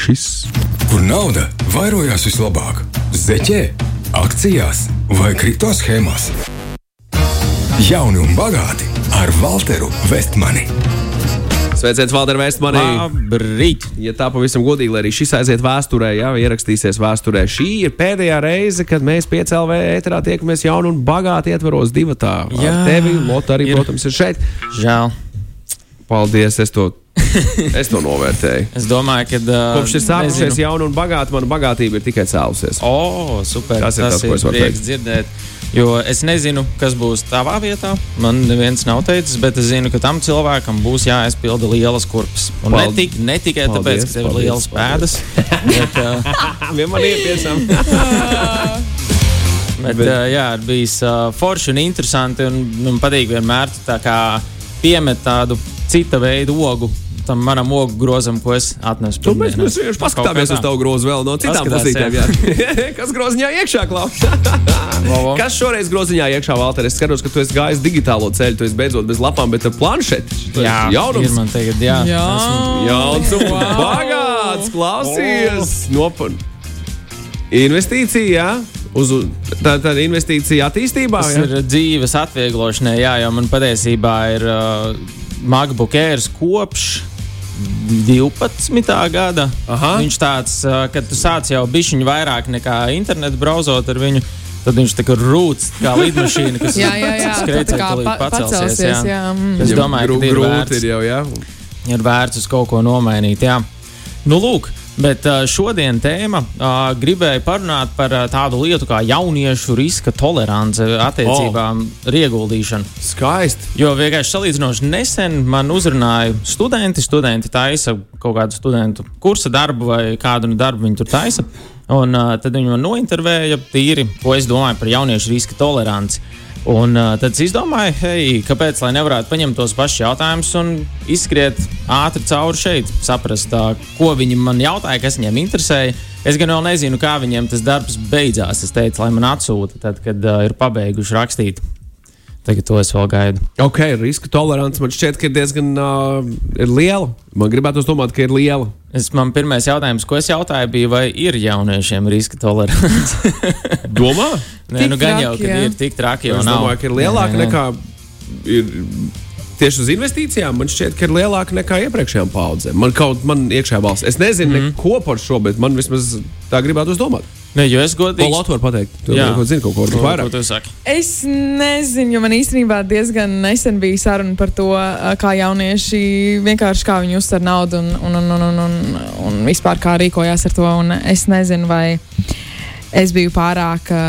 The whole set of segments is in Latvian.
šis. Kur nauda vairojās vislabāk? Zeķē, akcijās vai kripto schēmās? Jauni un bagāti ar Walteru Vestmani. Sveiciens, Valdar Vestmanī! Labrīt! Ja tā pavisam godīgi, lai arī šis aiziet vēsturē, jau ierakstīsies vēsturē, šī ir pēdējā reize, kad mēs piecēlvē ēterā tiekamies jaunu un bagāti ietvaros divatā. Jā, Ar tevi, Lotte, arī, ir. protams, ir šeit. Žēl. Paldies, es to, es to novērtēju. Es domāju, ka. Uh, Kopš ir sākušies jauna un bagāta, mana bagātība ir tikai cēlusies. O, super. Tas ir tas, ko es varu prieks dzirdēt. Jo es nezinu, kas būs tavā vietā. Man neviens nav teicis, bet es zinu, ka tam cilvēkam būs jāaizpilda lielas kurpes. Un ne, Paldies. tik, ne tikai tāpēc, Paldies, ka tev ir paldies, lielas pēdas, bet, uh, Vienmēr iepiesam. bet uh, jā, ir bijis uh, forši un interesanti. Un, un patīk vienmēr tu tā kā piemet tādu cita veida ogu tam manam ogu grozam, ko es atnesu. Tu mēs, vienkārši paskatāmies uz tavu grozu vēl no citām pusītēm. jā. Kas groziņā iekšā vo. Kas šoreiz groziņā iekšā, Valter? Es skatos, ka tu esi gājis digitālo ceļu, tu esi beidzot bez lapām, bet ar planšeti. Jā, ir jaunums. man tagad, jā. Jā. Esmu- Jauns un bagāts, klausies! Nopan. Investīcija, jā? Uz, tā, tā ir investīcija attīstībā. Tas jā? ir dzīves atvieglošanai, jā, jo man patiesībā ir uh, MacBook Air kopš 12. gada. Aha. Viņš tāds, uh, kad tu sāc jau bišķiņu vairāk nekā internetu brauzot ar viņu. Tad viņš tā kā rūc, kā lidmašīna, kas Jā, jā, jā. tā kā pa- pacelsies. pacelsies, Jā. jā, mm. Es domāju, ka ir grūti vērts, ir jau, jā. ir vērts uz kaut ko nomainīt. Jā. Nu, lūk, bet uh, šodien tēma uh, gribēja parunāt par uh, tādu lietu kā jauniešu riska tolerance attiecībām oh. ieguldīšanu. Skaisti. Jo vienkārši salīdzinoši nesen man uzrunāja studenti. Studenti taisa kaut kādu studentu kursa darbu vai kādu no darbu viņi tur taisa. Un uh, tad viņi man nointervēja tīri, ko es domāju par jauniešu riska toleranci. Un uh, tad es izdomāju, hei, kāpēc lai nevarētu paņemt tos pašus jautājumus un izskriet ātri cauri šeit, saprast, uh, ko viņi man jautāja, kas viņiem interesēja. Es gan vēl nezinu, kā viņiem tas darbs beidzās. Es teicu, lai man atsūta, tad, kad uh, ir pabeiguši rakstīt. Tagad to es vēl gaidu. Ok, riska tolerance man šķiet, ka ir diezgan uh, ir liela. Man gribētu domāt, ka ir liela. Es, man pirmais jautājums, ko es jautāju, bija, vai ir jauniešiem riska tolerance? Domā? Nē, Tik nu gan jau, traki, ka jā. ir tik traki. jau Es nav. domāju, ka ir lielāka Nē, nē, nē. nekā ir tieši uz investīcijām. Man šķiet, ka ir lielāka nekā iepriekšējām paudzēm. Man kaut kā iekšā balss. Es nezinu mm. neko par šo, bet man vismaz tā gribētu uzdomāt. Nē, jo es Ko godīgi. Latvijas var pateikt? Tu Jā. ko zini, kaut ko Ko, ko vairāk. saki? Es nezinu, jo man īstenībā diezgan nesen bija saruna par to, kā jaunieši vienkārši kā viņi uztver naudu un, un, un, un, un, un, un vispār kā rīkojās ar to. Un es nezinu, vai es biju pārāk ā,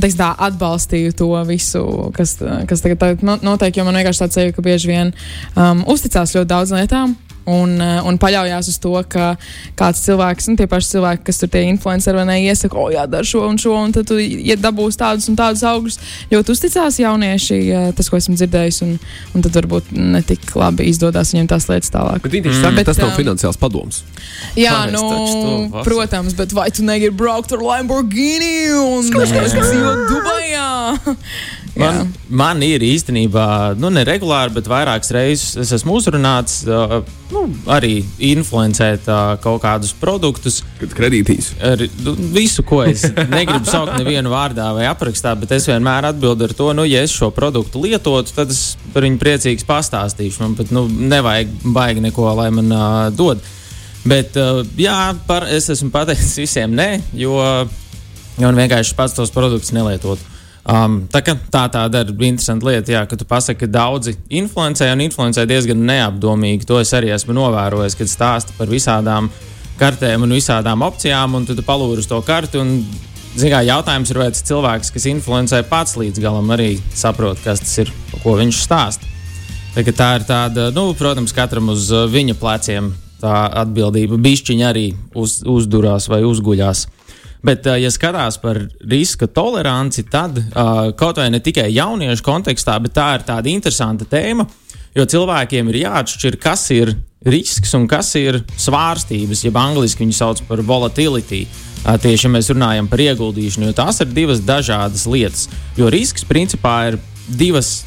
teiksim, tā, atbalstīju to visu, kas, kas tagad, tagad no- notiek. Jo man vienkārši tāds sajūta, ka bieži vien um, uzticās ļoti daudz lietām. Un, uh, un paļaujas uz to, ka kāds cilvēks, nu, tie paši cilvēki, kas tur tie influenceri vai ne, iesaka, o, jā, dara šo un šo, un tad tu ja dabūsi tādus un tādus augļus. Ļoti uzticās jaunieši, tas, ko esmu dzirdējis, un, un tad varbūt ne tik labi izdodas viņiem tās lietas tālāk. Bet Mm. saka, Bet, tas nav um, finansiāls padoms. Jā, es nu, to protams, bet vai tu negribi braukt ar Lamborghini un dzīvot Dubajā? Man, man ir īstenībā, nu, ne regulāri, bet vairākas reizes es esmu uzrunāts, uh, nu, arī influencēt uh, kaut kādus produktus. Kad kredītīs. Ar nu, visu, ko es negribu saukt nevienu vārdā vai aprakstā, bet es vienmēr atbildu ar to, nu, ja es šo produktu lietotu, tad es par viņu priecīgs pastāstīšu. Man pat nu, nevajag baigi neko, lai man uh, dod. Bet, uh, jā, par, es esmu pateicis visiem nē, jo, jo man vienkārši pats tos produktus nelietotu. Um, tā, tā tāda ir interesanta lieta, jā, ka tu pasaki, ka daudzi influencē un influencē diezgan neapdomīgi. To es arī esmu novērojis, kad stāsta par visādām kartēm un visādām opcijām, un tu, tu palūri uz to karti. Un, kā, jautājums ir, vai tas cilvēks, kas influencē pats līdz galam, arī saprot, kas tas ir, ko viņš stāsta. Tā, tā ir tāda, nu, protams, katram uz uh, viņa pleciem tā atbildība. Bišķiņa arī uz, uzdurās vai uzguļās. Bet, uh, ja skatās par riska toleranci, tad uh, kaut vai ne tikai jauniešu kontekstā, bet tā ir tāda interesanta tēma. Jo cilvēkiem ir jāatšķir, kas ir risks un kas ir svārstības, jeb angļuiski viņi sauc par volatility. Uh, tieši ja mēs runājam par ieguldīšanu, jo tās ir divas dažādas lietas. Jo risks principā ir divas.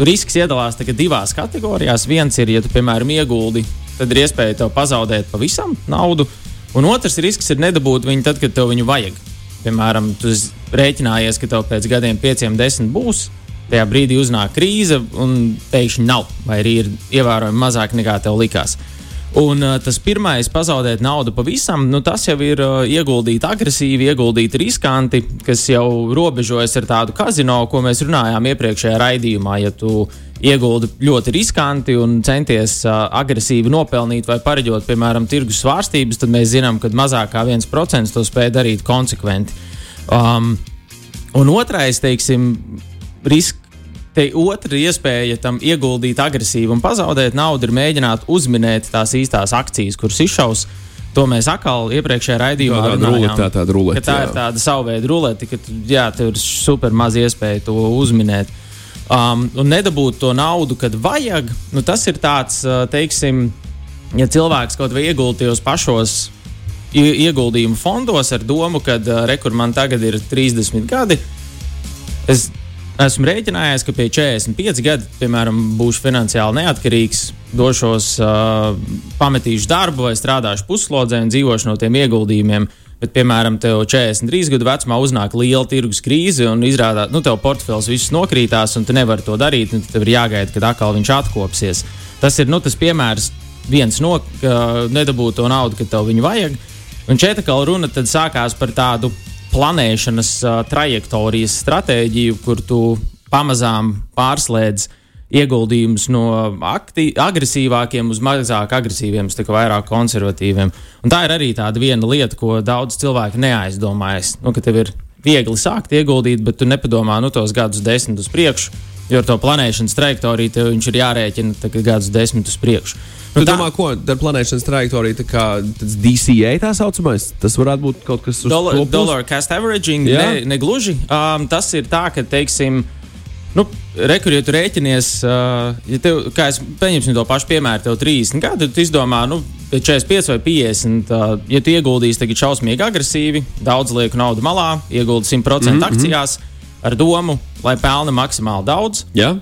Risks iedalās divās kategorijās. Viens ir, ja tu, piemēram, ieguldi, tad ir iespēja tev pazaudēt pavisam naudu. Un otrs risks ir nedabūt viņu tad, kad tev viņu vajag. Piemēram, tu rēķinājies, ka tev pēc gadiem, pieciem, desmit būs. Tajā brīdī uznāk krīze, un pēkšņi nav, vai arī ir ievērojami mazāk nekā tev likās. Un uh, tas pirmais, pazaudēt naudu pavisam, nu, tas jau ir uh, ieguldīt agresīvi, ieguldīt riskanti, kas jau robežojas ar tādu kazino, ko mēs runājām iepriekšējā raidījumā. Ja tu ieguldi ļoti riskanti un centies uh, agresīvi nopelnīt vai pareģot, piemēram, tirgus svārstības, tad mēs zinām, ka mazāk kā 1% to spēj darīt konsekventi. Um, un otrais, teiksim, risks Te otra iespēja tam ieguldīt agresīvi un pazaudēt naudu ir mēģināt uzminēt tās īstās akcijas, kuras izšaus. To mēs atkal iepriekšējā raidījumā runājām. tā tāda rulete, tā ir tāda savveida rulete, ka jā, tev ir super maz iespēja to uzminēt. Um, un nedabūt to naudu, kad vajag, nu, tas ir tāds, uh, teiksim, ja cilvēks kaut vai ieguldījos pašos ie- ieguldījumu fondos ar domu, ka uh, rekur man tagad ir 30 gadi. Es esmu rēķinājies, ka pie 45 gadi, piemēram, būšu finansiāli neatkarīgs, došos, uh, pametīšu darbu vai strādāšu puslodzē un dzīvošu no tiem ieguldījumiem. Bet, piemēram, tev 43 gadu vecumā uznāk liela tirgus krīze un izrādās, ka nu, tev portfels viss nokrītās un tu nevari to darīt. un Tev ir jāgaida, kad atkal viņš atkopsies. Tas ir nu, tas piemērs, viens no ka nedabūt to naudu, kad tev viņu vajag. Un šeit atkal runa sākās par tādu planēšanas uh, trajektorijas stratēģiju, kur tu pamazām pārslēdz ieguldījumus no agresīvākiem uz mazāk agresīviem, uz vairāk konservatīviem. Un tā ir arī viena lieta, ko daudz cilvēku neaizdomājas. Nu, ka tev ir viegli sākt ieguldīt, bet tu nepadomā nu, tos gadus desmit uz priekšu. Jo ar to planēšanas trajektoriju tev viņš ir jārēķina gadus desmit uz priekšu. Nu, tā... domā, ko ar planēšanas trajektoriju, tā kā tāds DCA tā saucamais, tas varētu būt kaut kas uz Dollar, dollar cost averaging, Jā. ne, ne gluži. Um, tas ir tā, ka, teiksim, nu, rekur, ja tu rēķinies, uh, ja tev, kā es pieņemsim to pašu piemēru, tev 30 gadi, tad tu izdomā, nu, pēc 45 vai 50, uh, ja tu ieguldīsi tagad šausmīgi agresīvi, daudz lieku naudu malā, ieguldi 100% mm -hmm. akcijās ar domu, lai pelna maksimāli daudz. Jā,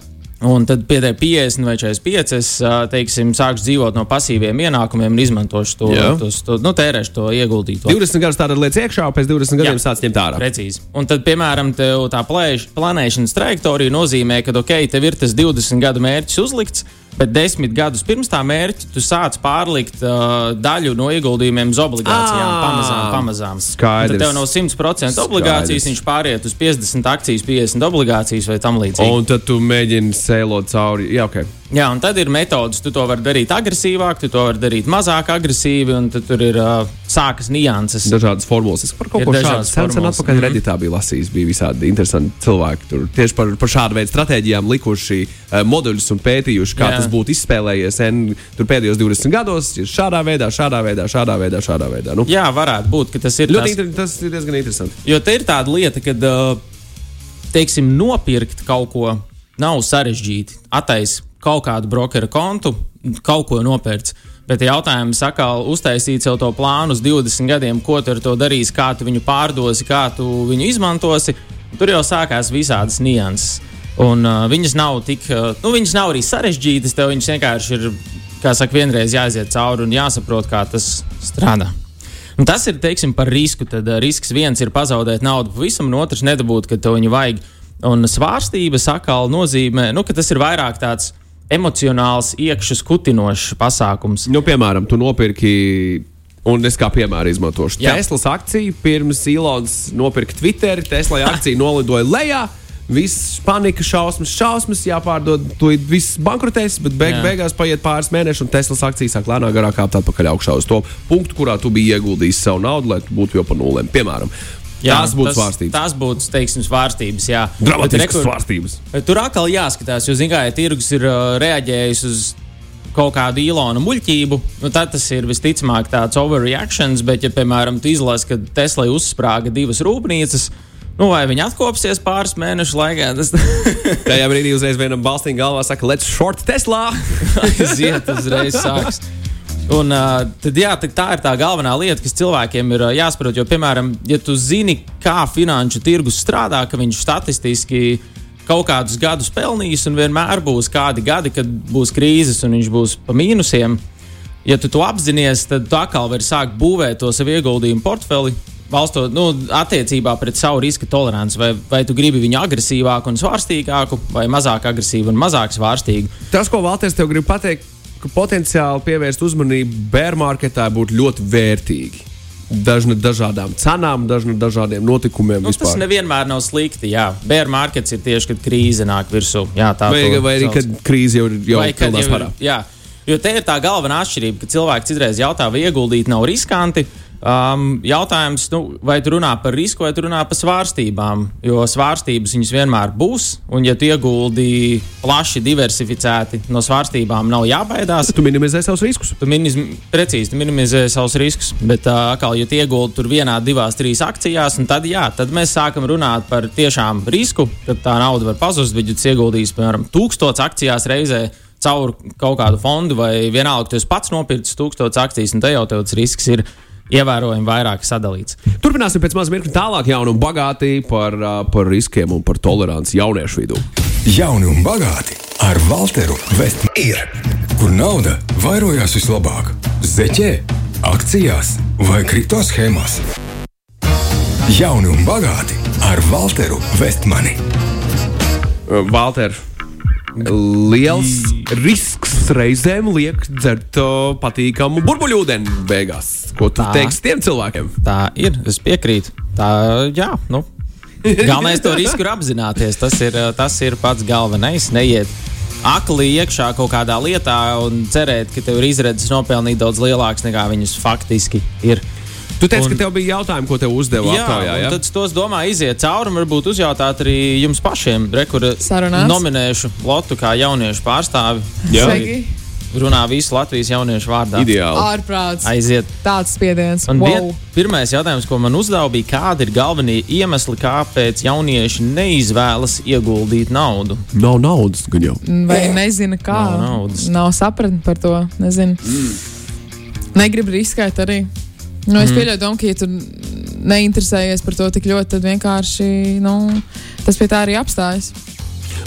Un tad tā 50 vai 45 es teiksim, sākšu dzīvot no pasīviem ienākumiem un izmantošu to, tos, to nu, tērēšu to ieguldīto. 20 gadus tāda lietas iekšā, pēc 20 gadiem Jā. sāc ņemt ārā. Precīzi. Un tad, piemēram, tā plēš, planēšanas trajektorija nozīmē, ka, ok, tev ir tas 20 gadu mērķis uzlikts, bet 10 gadus pirms tā mērķa tu sāc pārlikt uh, daļu no ieguldījumiem uz obligācijām. Ā, Pamazām, pamazām. skaidrs. Tad tev no 100% obligācijas Skaidrs. viņš pāriet uz 50 akcijas, 50 obligācijas vai tam līdzīgi. Un tad tu mēģini sēlot cauri. Jā, ok. Jā, un tad ir metodas, tu to vari darīt agresīvāk, tu to vari darīt mazāk agresīvi, un tad tur ir uh, sākas nianses. Dažādas formulas. Es par kaut ko tādu sen, sen atpakaļ Mhm. Redditā biju lasījis. Bija visādi interesanti cilvēki. Tur tieši par, par šādu veidu stratēģijām likuši uh, moduļus un pētījuši, kā Jā. Tas būtu izspēlējies N, tur pēdējos 20 gados. Šādā veidā, šādā veidā, šādā veidā, šādā veidā. Nu, Jā, varētu būt, ka tas ir ļoti tas, inter, tas ir diezgan interesanti. Jo te ir tāda lieta, ka, teiksim, nopirkt kaut ko nav sarežģīti. Atais kaut kādu brokeru kontu, kaut ko nopirkt. Bet jautājums atkal uztaisīt sev to plānu uz 20 gadiem, ko tu ar to darīsi, kā tu viņu pārdosi, kā tu viņu izmantosi. Tur jau sākās visādas nianses. Un uh, viņas nav tik, uh, nu, viņas nav arī sarežģītas. Tev viņas vienkārši ir, kā saka, vienreiz jāiziet cauri un jāsaprot, kā tas strādā. Un tas ir teiksim, par risku. Tad uh, risks viens ir pazaudēt naudu pavisam, un otrs nedabūt, kad to viņu vajag. Un svārstības atkal nozīmē, nu, ka tas ir vairāk tāds emocionāls, iekšā kutinošs pasākums. Nu, piemēram, tu nopirki. Un es kā piemēru izmantošu Jā. Teslas akciju. Pirms Ilons nopirka Twitter, Tesla akcija nolidoja lejā. Viss panika, šausmas, šausmas, jāpārdod, to viss bankrotēs, bet beig, Jā. beigās paiet pāris mēneši, un Teslas akcija sāk lēnāk garāk kāpt atpakaļ augšā uz to punktu, kurā tu biji ieguldījis savu naudu, lai tu būtu jau pa nulēm. Piemēram, tās būtu svārstības. Tas būtu, teiksim, svārstības. Jā, Dramatiskas svārstības. Tur atkal jāskatās, jo, zināmā mērā, ja tirgus ir uh, reaģējis uz kaut kādu īlonu muļķību, nu, tad tas ir visticamāk tāds overreactions. Bet, ja, piemēram, tu izlasi, ka Tesla uzsprāga divas rūpnīcas, nu, vai viņi atkopsies pāris mēnešu laikā, tas Tajā brīdī uzreiz vienam balstīm galvā saka, let's short Tesla! aiziet uzreiz sāks. Un, tad, jā, tad tā ir tā galvenā lieta, kas cilvēkiem ir jāsaprot. Jo, piemēram, ja tu zini, kā finanšu tirgus strādā, ka viņš statistiski kaut kādus gadus pelnīs, un vienmēr būs kādi gadi, kad būs krīzes un viņš būs pa mīnusiem. ja tu to apzinājies, tad tu atkal vari sākt būvēt to savu ieguldījumu portfeli. Balstot nu, attiecībā pret savu riska toleranci, vai, vai tu gribi viņu agresīvāku un svārstīgāku, vai mazāk agresīvu un mazāk svārstīgu. Tas, ko Valters tev grib pateikt, ka potenciāli pievērst uzmanību bērnmarketā būtu ļoti vērtīgi. Dažni dažādām cenām, dažni dažādiem notikumiem. Nu, tas vispār. nevienmēr nav slikti. Jā, bērnu markets ir tieši, kad krīze nāk virsū. Jā, tā vai, to vai arī, kad krīze jau ir jau pilnā spārā. Jo te ir tā galvenā atšķirība, ka cilvēki citreiz jautā, vai ieguldīt nav riskanti. Um, jautājums, nu, vai tu runā par risku, vai tu runā par svārstībām? Jo svārstības viņas vienmēr būs, un ja tu ieguldi plaši diversificēti, no svārstībām nav jābaidās. Tu minimizē savus riskus. Tu minimiz, precīzi tu minimizē savus riskus, bet uh, atkal, ja tu ieguldi tur vienā, divās, trīs akcijās, tad, jā, tad mēs sākam runāt par tiešām risku, kad tā nauda var pazust, bet ja tu ieguldīsi, piemēram, tūkstots akcijās reizē caur kaut kādu fondu, vai vienalga, tu pats nopircis tūkstots akcijas, un te jau tev tas risks ir ievērojami vairāk sadalīts. Turpināsim pēc maza mirkļa tālāk, jaunu un bagāti par, par riskiem un par toleranci jauniešu vidū. Jauni un bagāti ar Walteru Vestmanu ir. Kur nauda vairojās vislabāk? Zeķē, akcijās vai kripto schēmās? Jauni un bagāti ar Walteru Vestmani. Valter, liels risks reizēm liek dzert patīkamu burbuļūdeni beigās. Ko tu Tā. teiksi tiem cilvēkiem? Tā ir, es piekrītu. Tā, jā, nu. Galvenais to risku ir apzināties. Tas ir, uh, tas ir pats galvenais. Neiet akli iekšā kaut kādā lietā un cerēt, ka tev ir izredzes nopelnīt daudz lielāks nekā viņas faktiski ir. Tu teici, Un- ka tev bija jautājumi, ko tev uzdeva Jā, aptaujā. un Ja? tad es tos domāju, iziet cauri varbūt uzjautāt arī jums pašiem. Rekur, Sarunās. nominēšu Lotu kā jauniešu pārstāvi. Jā. Sveiki! Runā visu Latvijas jauniešu vārdā. Ideāli. Ārprāts. Aiziet. Tāds spiediens. Un wow. wow. pirmais jautājums, ko man uzdeva, bija, kādi ir galvenie iemesli, kāpēc jaunieši neizvēlas ieguldīt naudu? Nav naudas, gan jau. Vai nezina, kā? Nav naudas. Nav sapratni par to. Nezinu. Mm. Negribu riskēt arī. Nu, es mm. pieļauju, domu, ka, ja tu neinteresējies par to tik ļoti, tad vienkārši nu, tas pie tā arī apstājas.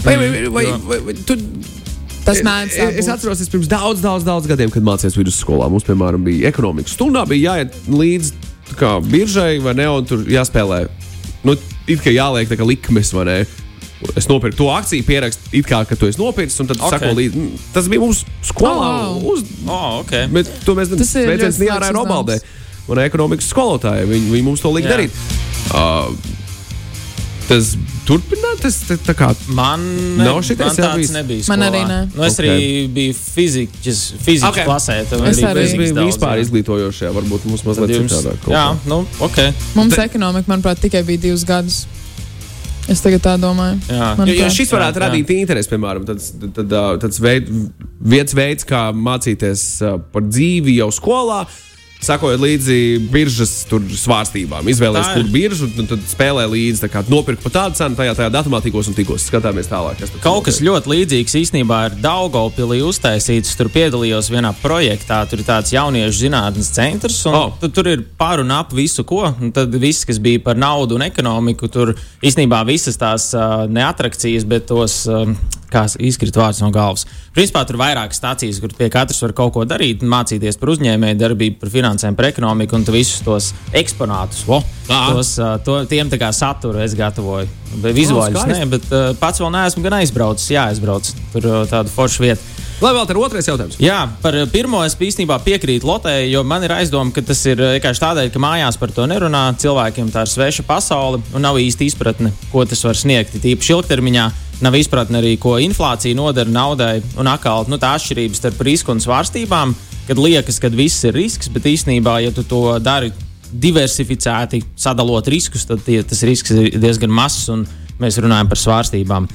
Vai, vai, vai, vai, Jo. vai, vai tu, Tas mēdz tā es, es būt. atceros, es pirms daudz, daudz, daudz gadiem, kad mācījos vidusskolā. Mums, piemēram, bija ekonomikas stundā, bija jāiet līdzi tā kā biržai vai ne, un tur jāspēlē. Nu, it kā jāliek tā kā likmes, vai ne? Es nopirku to akciju, pierakstu, it kā ka tu esi nopircis, un tad Ok. okay. sako līdzi. Mm, Tas bija mums skolā. Oh. Uz, Oh, okay. bet to mēs Tas ir veicam ļoti Nijārā labs Robaldē. Un ekonomikas skolotāji, viņi, viņi mums to lika Jā. darīt. Uh, tas turpināt, tas tā, tā kā. Man, Nav šitais man jau tāds bijis? nebija. Man skolā. arī ne. Nu, es Ok. arī biju fizikas, fizikas Ok. okay. klasē. Es arī. Biju daudz, vispār jā. izglītojošajā, varbūt mums mazliet jums- citādāk. Jā, nu, ok. Mums ekonomika, manuprāt, tikai bija divus gadus. Es tagad tā domāju. Jā. Man- Jo, jo šis varētu Jā, jā. radīt interesi, piemēram, tāds, tad, tad, tāds veid, viens veids, kā mācīties ā, par dzīvi jau skolā. Sakojot līdzi biržas svārstībām, izvēlēties, kur biržu, un tad spēlē līdzi. kā Nopirkt par tādu cenu, tajā, tajā datumā tikos un tikos. Skatāmies tālāk. kas Kaut kas ļoti līdzīgs īstenībā ir Daugopilī uztaisīts. Tur piedalījos vienā projektā, tur ir tāds jauniešu zinātnes centrs. un Oh. tu- Tur ir par un ap visu, ko. Un tad viss, kas bija par naudu un ekonomiku, tur īstenībā visas tās uh, neatrakcijas, bet tos. Um, Kā izkrīt vārds no galvas. Principā tur ir vairākas stācijas, kur pie katras var kaut ko darīt, mācīties par uzņēmēju darbību, par finansēm, par ekonomiku un visus tos eksponātus. Ā. tos, to, tiem tā kā saturu es gatavoju. Vizuāļus skaisti. nē, bet uh, pats vēl neesmu gan aizbraucis. Jā, aizbraucis. Tur uh, tāda forša vieta. Lai vēl tā ir otrais jautājums. Jā, par pirmo es īstenībā piekrītu Lotei, jo man ir aizdoma, ka tas ir vienkārši tādēļ, ka mājās par to nerunā. Cilvēkiem tā ir sveša pasaule un nav īsti izpratne, ko tas var sniegt. Tīpaši ilgtermiņā nav izpratne arī, ko inflācija nodara naudai. Un atkal nu, tā atšķirības starp risku un svārstībām, kad liekas, ka viss ir risks, bet īstenībā, ja tu to dari diversificēti, sadalot riskus, tad tie, tas risks ir diezgan mazs un mēs runājam par svārstībām.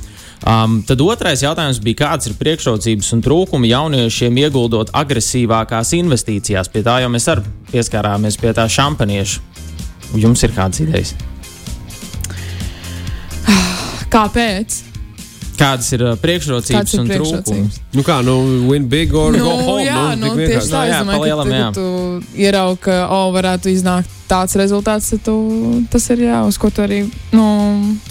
Um, tad otrais jautājums bija, kādas ir priekšrocības un trūkumi jauniešiem ieguldot agresīvākās investīcijās. Pie tā jau mēs arī pieskārāmies pie tā šampanieša. Jums ir kādas idejas? Kāpēc? Kādas ir uh, priekšrocības ir un trūkumi? Nu kā, nu, win big or Nu, go home. jā, nu, nu, tik tieši tā. Nu, Es jā, domāju, ka jā. kad tu ieraugi, ka oh, varētu iznākt tāds rezultāts, tad tu, tas ir jā, uz ko tu arī nu,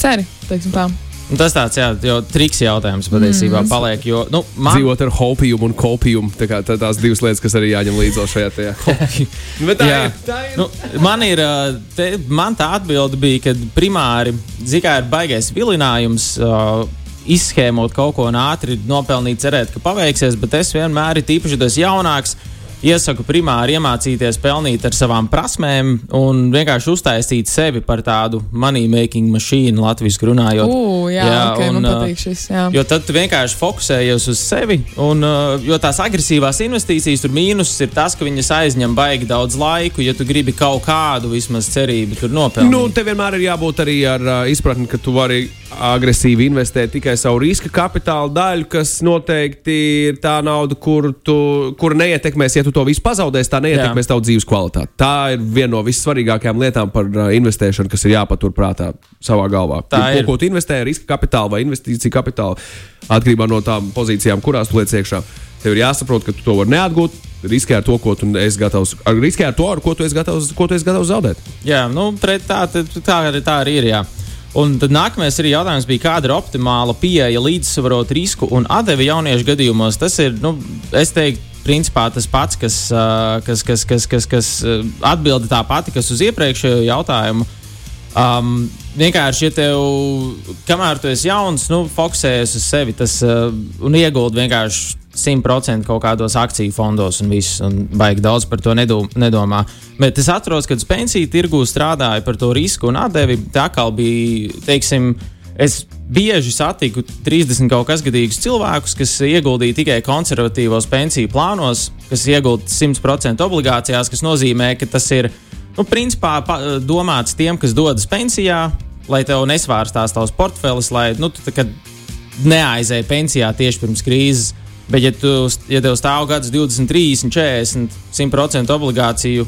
ceri. teiksim tā. Un tas tāds, jā, jau triks jautājums patiesībā mm. paliek. Jo, nu, man... Dzīvot ar hopijumu un kopijumu. Tā kā, tā, tās divas lietas, kas arī jāņem līdzi šajā tajā. Bet tā Jā. ir. Tā ir. Nu, man, ir, ā, te, man tā atbilde bija, ka primāri zikā, ir baigais vilinājums. Uh, Izschēmot kaut ko un ātri nopelnīt, cerēt, ka paveiksies, bet es vienmēr, tīpaši tas jaunāks, iesaku primāri iemācīties pelnīt ar savām prasmēm un vienkārši uztaisīt sevi par tādu money making mašīnu, latviešu runājot. Ugh, jā, jā okay, un, man patīk šis. Jā. Jo tad tu vienkārši fokusējies uz sevi, un jo tās agresīvās investīcijas, tur mīnus ir tas, ka viņas aizņem baigi daudz laiku, ja tu gribi kaut kādu vismaz cerību tur nopelnīt. Nu, te vienmēr ir jābūt arī ar uh, izpratni, ka tu vari agresīvi investēt tikai savu riska kapitāla daļu, kas noteikti ir tā nauda, kur tu, kur neietekmēs, ja tu to visu pazaudēsi, tā neietekmēs tavu dzīves kvalitāti. Tā ir viena no vissvarīgākajām lietām par uh, investēšanu, kas ir jāpaturprātā savā galvā. Tā ko, ir. ko tu investē, riska kapitāla vai investīcija kapitāla, atkarībā no tām pozīcijām, kurās tu liec iekšā. Tev ir jāsaprot, ka tu to vari neatgūt. Riskē ar to, ko tu esi gatavs. ar- Riskē ar to, ar ko tu esi gatavs, ko tu esi gatavs zaudēt. Jā, nu, tā, tā, tā, tā arī ir. Jā. Un tad nākamais arī jautājums bija, kāda ir optimāla pieeja līdzsvarot risku un atdevi jauniešu gadījumos. Tas ir, nu, es teiktu, principā tas pats, kas, kas, kas, kas, kas, kas atbilda tā pati, kas uz iepriekšējo jautājumu. Um, vienkārši, ja tev, kamēr tu esi jauns, nu, fokusējies uz sevi tas, uh, un ieguldi vienkārši 100% kaut kādos akciju fondos un viss, un baigi daudz par to nedo, nedomā. Bet es atceros, kad pensiju tirgū strādāju par to risku un atdevi. Tā kā bija, teiksim, es bieži satiku 30 kaut kas gadīgus cilvēkus, kas ieguldīja tikai konservatīvos pensiju plānos, kas ieguldīja 100% obligācijās, kas nozīmē, ka tas ir nu, principā domāts tiem, kas dodas pensijā, lai tev nesvārstās tavs portfelis, lai nu, tu neaizēji pensijā tieši pirms krīzes. Bet, ja, tu, ja tev stāv gads 20, 30, 40, 100% obligāciju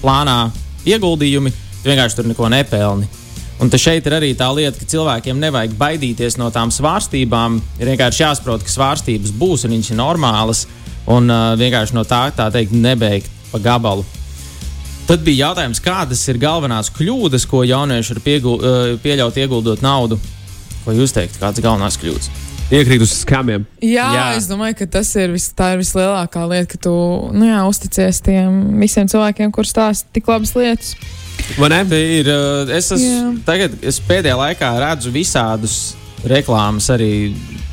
plānā ieguldījumi, tu vienkārši tur neko nepelni. Un šeit ir arī tā lieta, ka cilvēkiem nevajag baidīties no tām svārstībām. Ir vienkārši jāsaprot, ka svārstības būs un viņas ir normālas. Un uh, vienkārši no tā, tā teikt, nebeigt pa gabalu. Tad bija jautājums, kādas ir galvenās kļūdas, ko jaunieši var piegul, uh, pieļaut ieguldot naudu. Ko jūs teiktu, kādas galvenās kļūdas? Iekrīt uz skamiem. Jā, Jā. es domāju, ka tas ir, vis, ir vislielākā lieta, ka tu nu, jā, uzticies tiem visiem cilvēkiem, kuriem stāsta tik labas lietas. Vai ne? Te ir, uh, es, esmu, tagad, es pēdējā laikā redzu visādus reklāmas arī.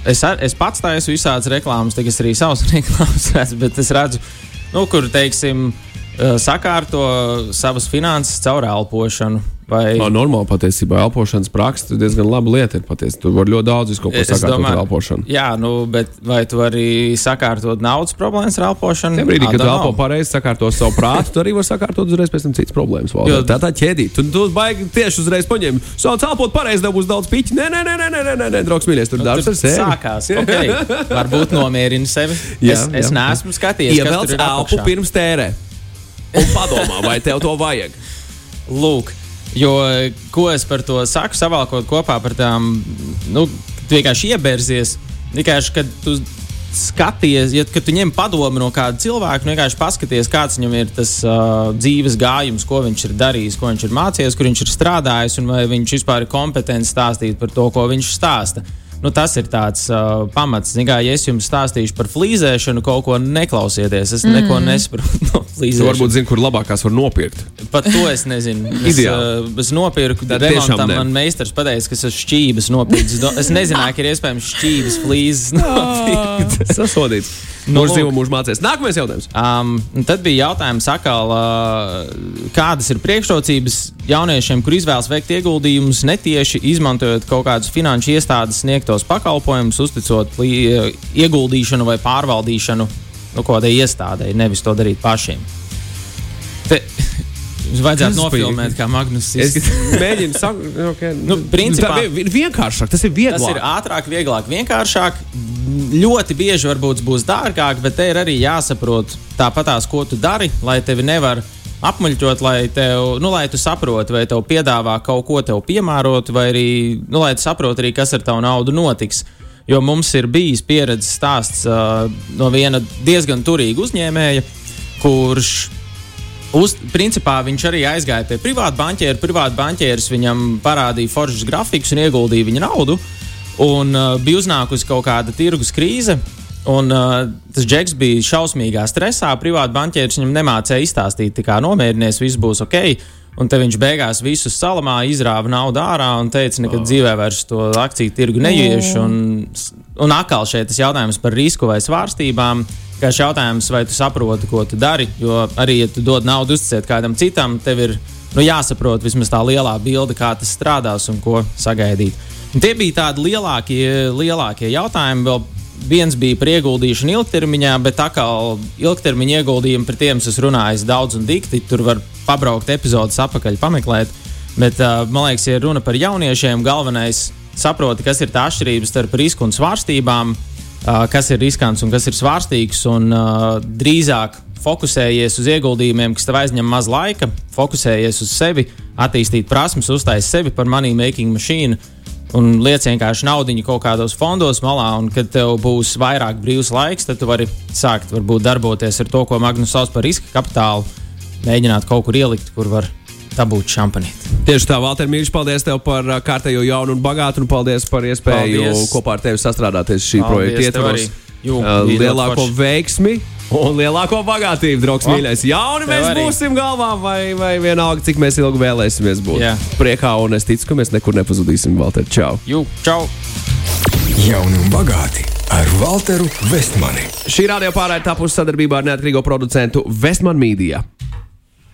Es, ar, es pats taisu visādas reklāmas, tagad es arī savas reklāmas redzu, bet es redzu, nu, kur, teiksim, uh, sakārto savas finanses caur elpošanu. Vai, Tā normāli patiesībā elpošanas praksa diezgan laba lieta. ir Patiesi. Tur var ļoti daudz ko Es sakārtot domāju- ar elpošanu. Jā, nu, bet vai tu arī sakārtot naudas problēmas ar elpošanu? Tajā brīdī, kad tu elpo pareizi, sakārto savu prātu, tu arī vari sakārtot uzreiz pēc tam citas problēmas. Jo- Jo, tā tā ķēdīt. Tu, tu baigi tieši uzreiz paņem. Sāc elpot pareizi, tev būs daudz piķi. Nē, nē, nē, nē, nē, nē, nē, nē draugs mīļais, tur darbs ar sevi. Sākās. Okay. Varbūt nomierini sevi. Jā, es, es jā. neesmu skatījies, Ievelc elpu pirms tērē. Un padomā, vai tev to vajag. Lūk, jo ko es par to saku, savalkot kopā par tām, nu, vienkārši iebērzies. Vienkārši, kad tu skaties, ja kad tu ņem padomu no kāda cilvēka, nu, vienkārši paskaties, kāds viņam ir tas uh, dzīves gājums, ko viņš ir darījis, ko viņš ir mācījies, kur viņš ir strādājis, un vai viņš vispār ir kompetents stāstīt par to, ko viņš stāsta. Nu, tas ir tāds uh, pamats. Kā, ja es jums stāstīšu par flīzēšanu, kaut ko neklausieties. Es mm. neko nesaprotu no Tu flīzēšanas. varbūt zini, kur labākās var nopirkt. Pat to es nezinu. Es, uh, es nopirku tiešām remontam. Man meistars pateica, ka es esmu šķības nopircis. Es nezināju, ka ir iespējams šķības flīzes nopirkt. Sasodīts. Nu, Mūžs dzīvo, mūžs mācīs. Nākamais jautājums. Um, tad bija jautājums, atkal, uh, kādas ir priekšrocības jauniešiem, kur izvēlas veikt ieguldījumus netieši izmantojot kaut kādus finanšu iestādes sniegtos pakalpojumus, uzticot uh, ieguldīšanu vai pārvaldīšanu nu, kaut kādai iestādei, nevis to darīt pašiem. Vajadzētu nofilmēt, kā Magnus izskatās. mēģinu sakot, okay. Nu, principā- tā ir vienkāršāk. Tas ir vieglāk. Tas ir ātrāk, vieglāk, vienkāršāk. Ļoti bieži varbūt būs dārgāk, bet te ir arī jāsaprot tāpatās, ko tu dari, lai tevi nevar apmuļķot, lai, tev, nu, lai tu saproti, vai tev piedāvā kaut ko tev piemērot, vai arī, nu, lai tu saproti arī, kas ar tavu naudu notiks. Jo mums ir bijis pieredzes stāsts uh, no viena diezgan turīga uzņēmēja, kurš Uz, principā viņš arī aizgāja pie privāta banķiera. Privāta banķieris viņam parādīja foršus grafikus un ieguldīja viņa naudu. Un uh, bija uznākusi kaut kāda tirgus krīze. Un, uh, tas džeks bija šausmīgā stresā. Privāti banķieris viņam nemācīja izstāstīt, kā nomierinies, viss būs ok. Un te viņš beigās visu salamā izrāva naudu ārā un teica, nekad oh. dzīvē vairs to akciju tirgu neiešu. Un, un atkal šeit tas jautājums par risku vai svārstībām. Kā jautājums, vai tu saproti, ko tu dari. Jo arī, ja tu dod naudu uzticēt kādam citam, tev ir nu, jāsaprot vismaz tā lielā bilde, kā tas strādās un ko sagaidīt. Un tie bija tādi lielākie, lielākie jautājumi. Vēl viens bija par ieguldīšanu ilgtermiņā, bet tā kā ilgtermiņa ieguldījumi par tiem es runāju daudz un dikti, tur var pabraukt epizodes apakaļ, pameklēt. Bet man liekas, ja runa par jauniešiem, galvenais saproti, kas ir tā atšķirība starp risku un svārstībām, kas ir riskants un kas ir svārstīgs. Un, uh, drīzāk fokusējies uz ieguldījumiem, kas tev aizņem maz laika, fokusējies uz sevi, attīstīt prasmes, uztaisīt sevi par money making mašīnu un liec vienkārši naudu kaut kādos fondos malā, un kad tev būs vairāk brīvs laiks, tad tu vari sākt varbūt, darboties ar to, ko Magnus sauc par riska kapitālu, mēģināt kaut kur ielikt, kur var dabūt šampanīti. Tieši tā, Valter Mīļš, paldies tev par uh, kārtējo jaunu un bagātu, un paldies par iespēju paldies. kopā ar tevi sastrādāties šī paldies projekta ietvaros. Uh, lielāko veiksmi Un lielāko bagātību, draugs, mīļais. Jauni mēs arī. būsim galvā, vai, vai vienalga, cik mēs ilgi vēlēsimies būt. Yeah. Priekā, un es ticu, ka mēs nekur nepazudīsim. Valter, čau! Jū, čau! Jauni un bagāti ar Walteru Vestmani. Šī radio pārējai tapusi sadarbībā ar neatkarīgo producentu Vestmanu Mīdiju.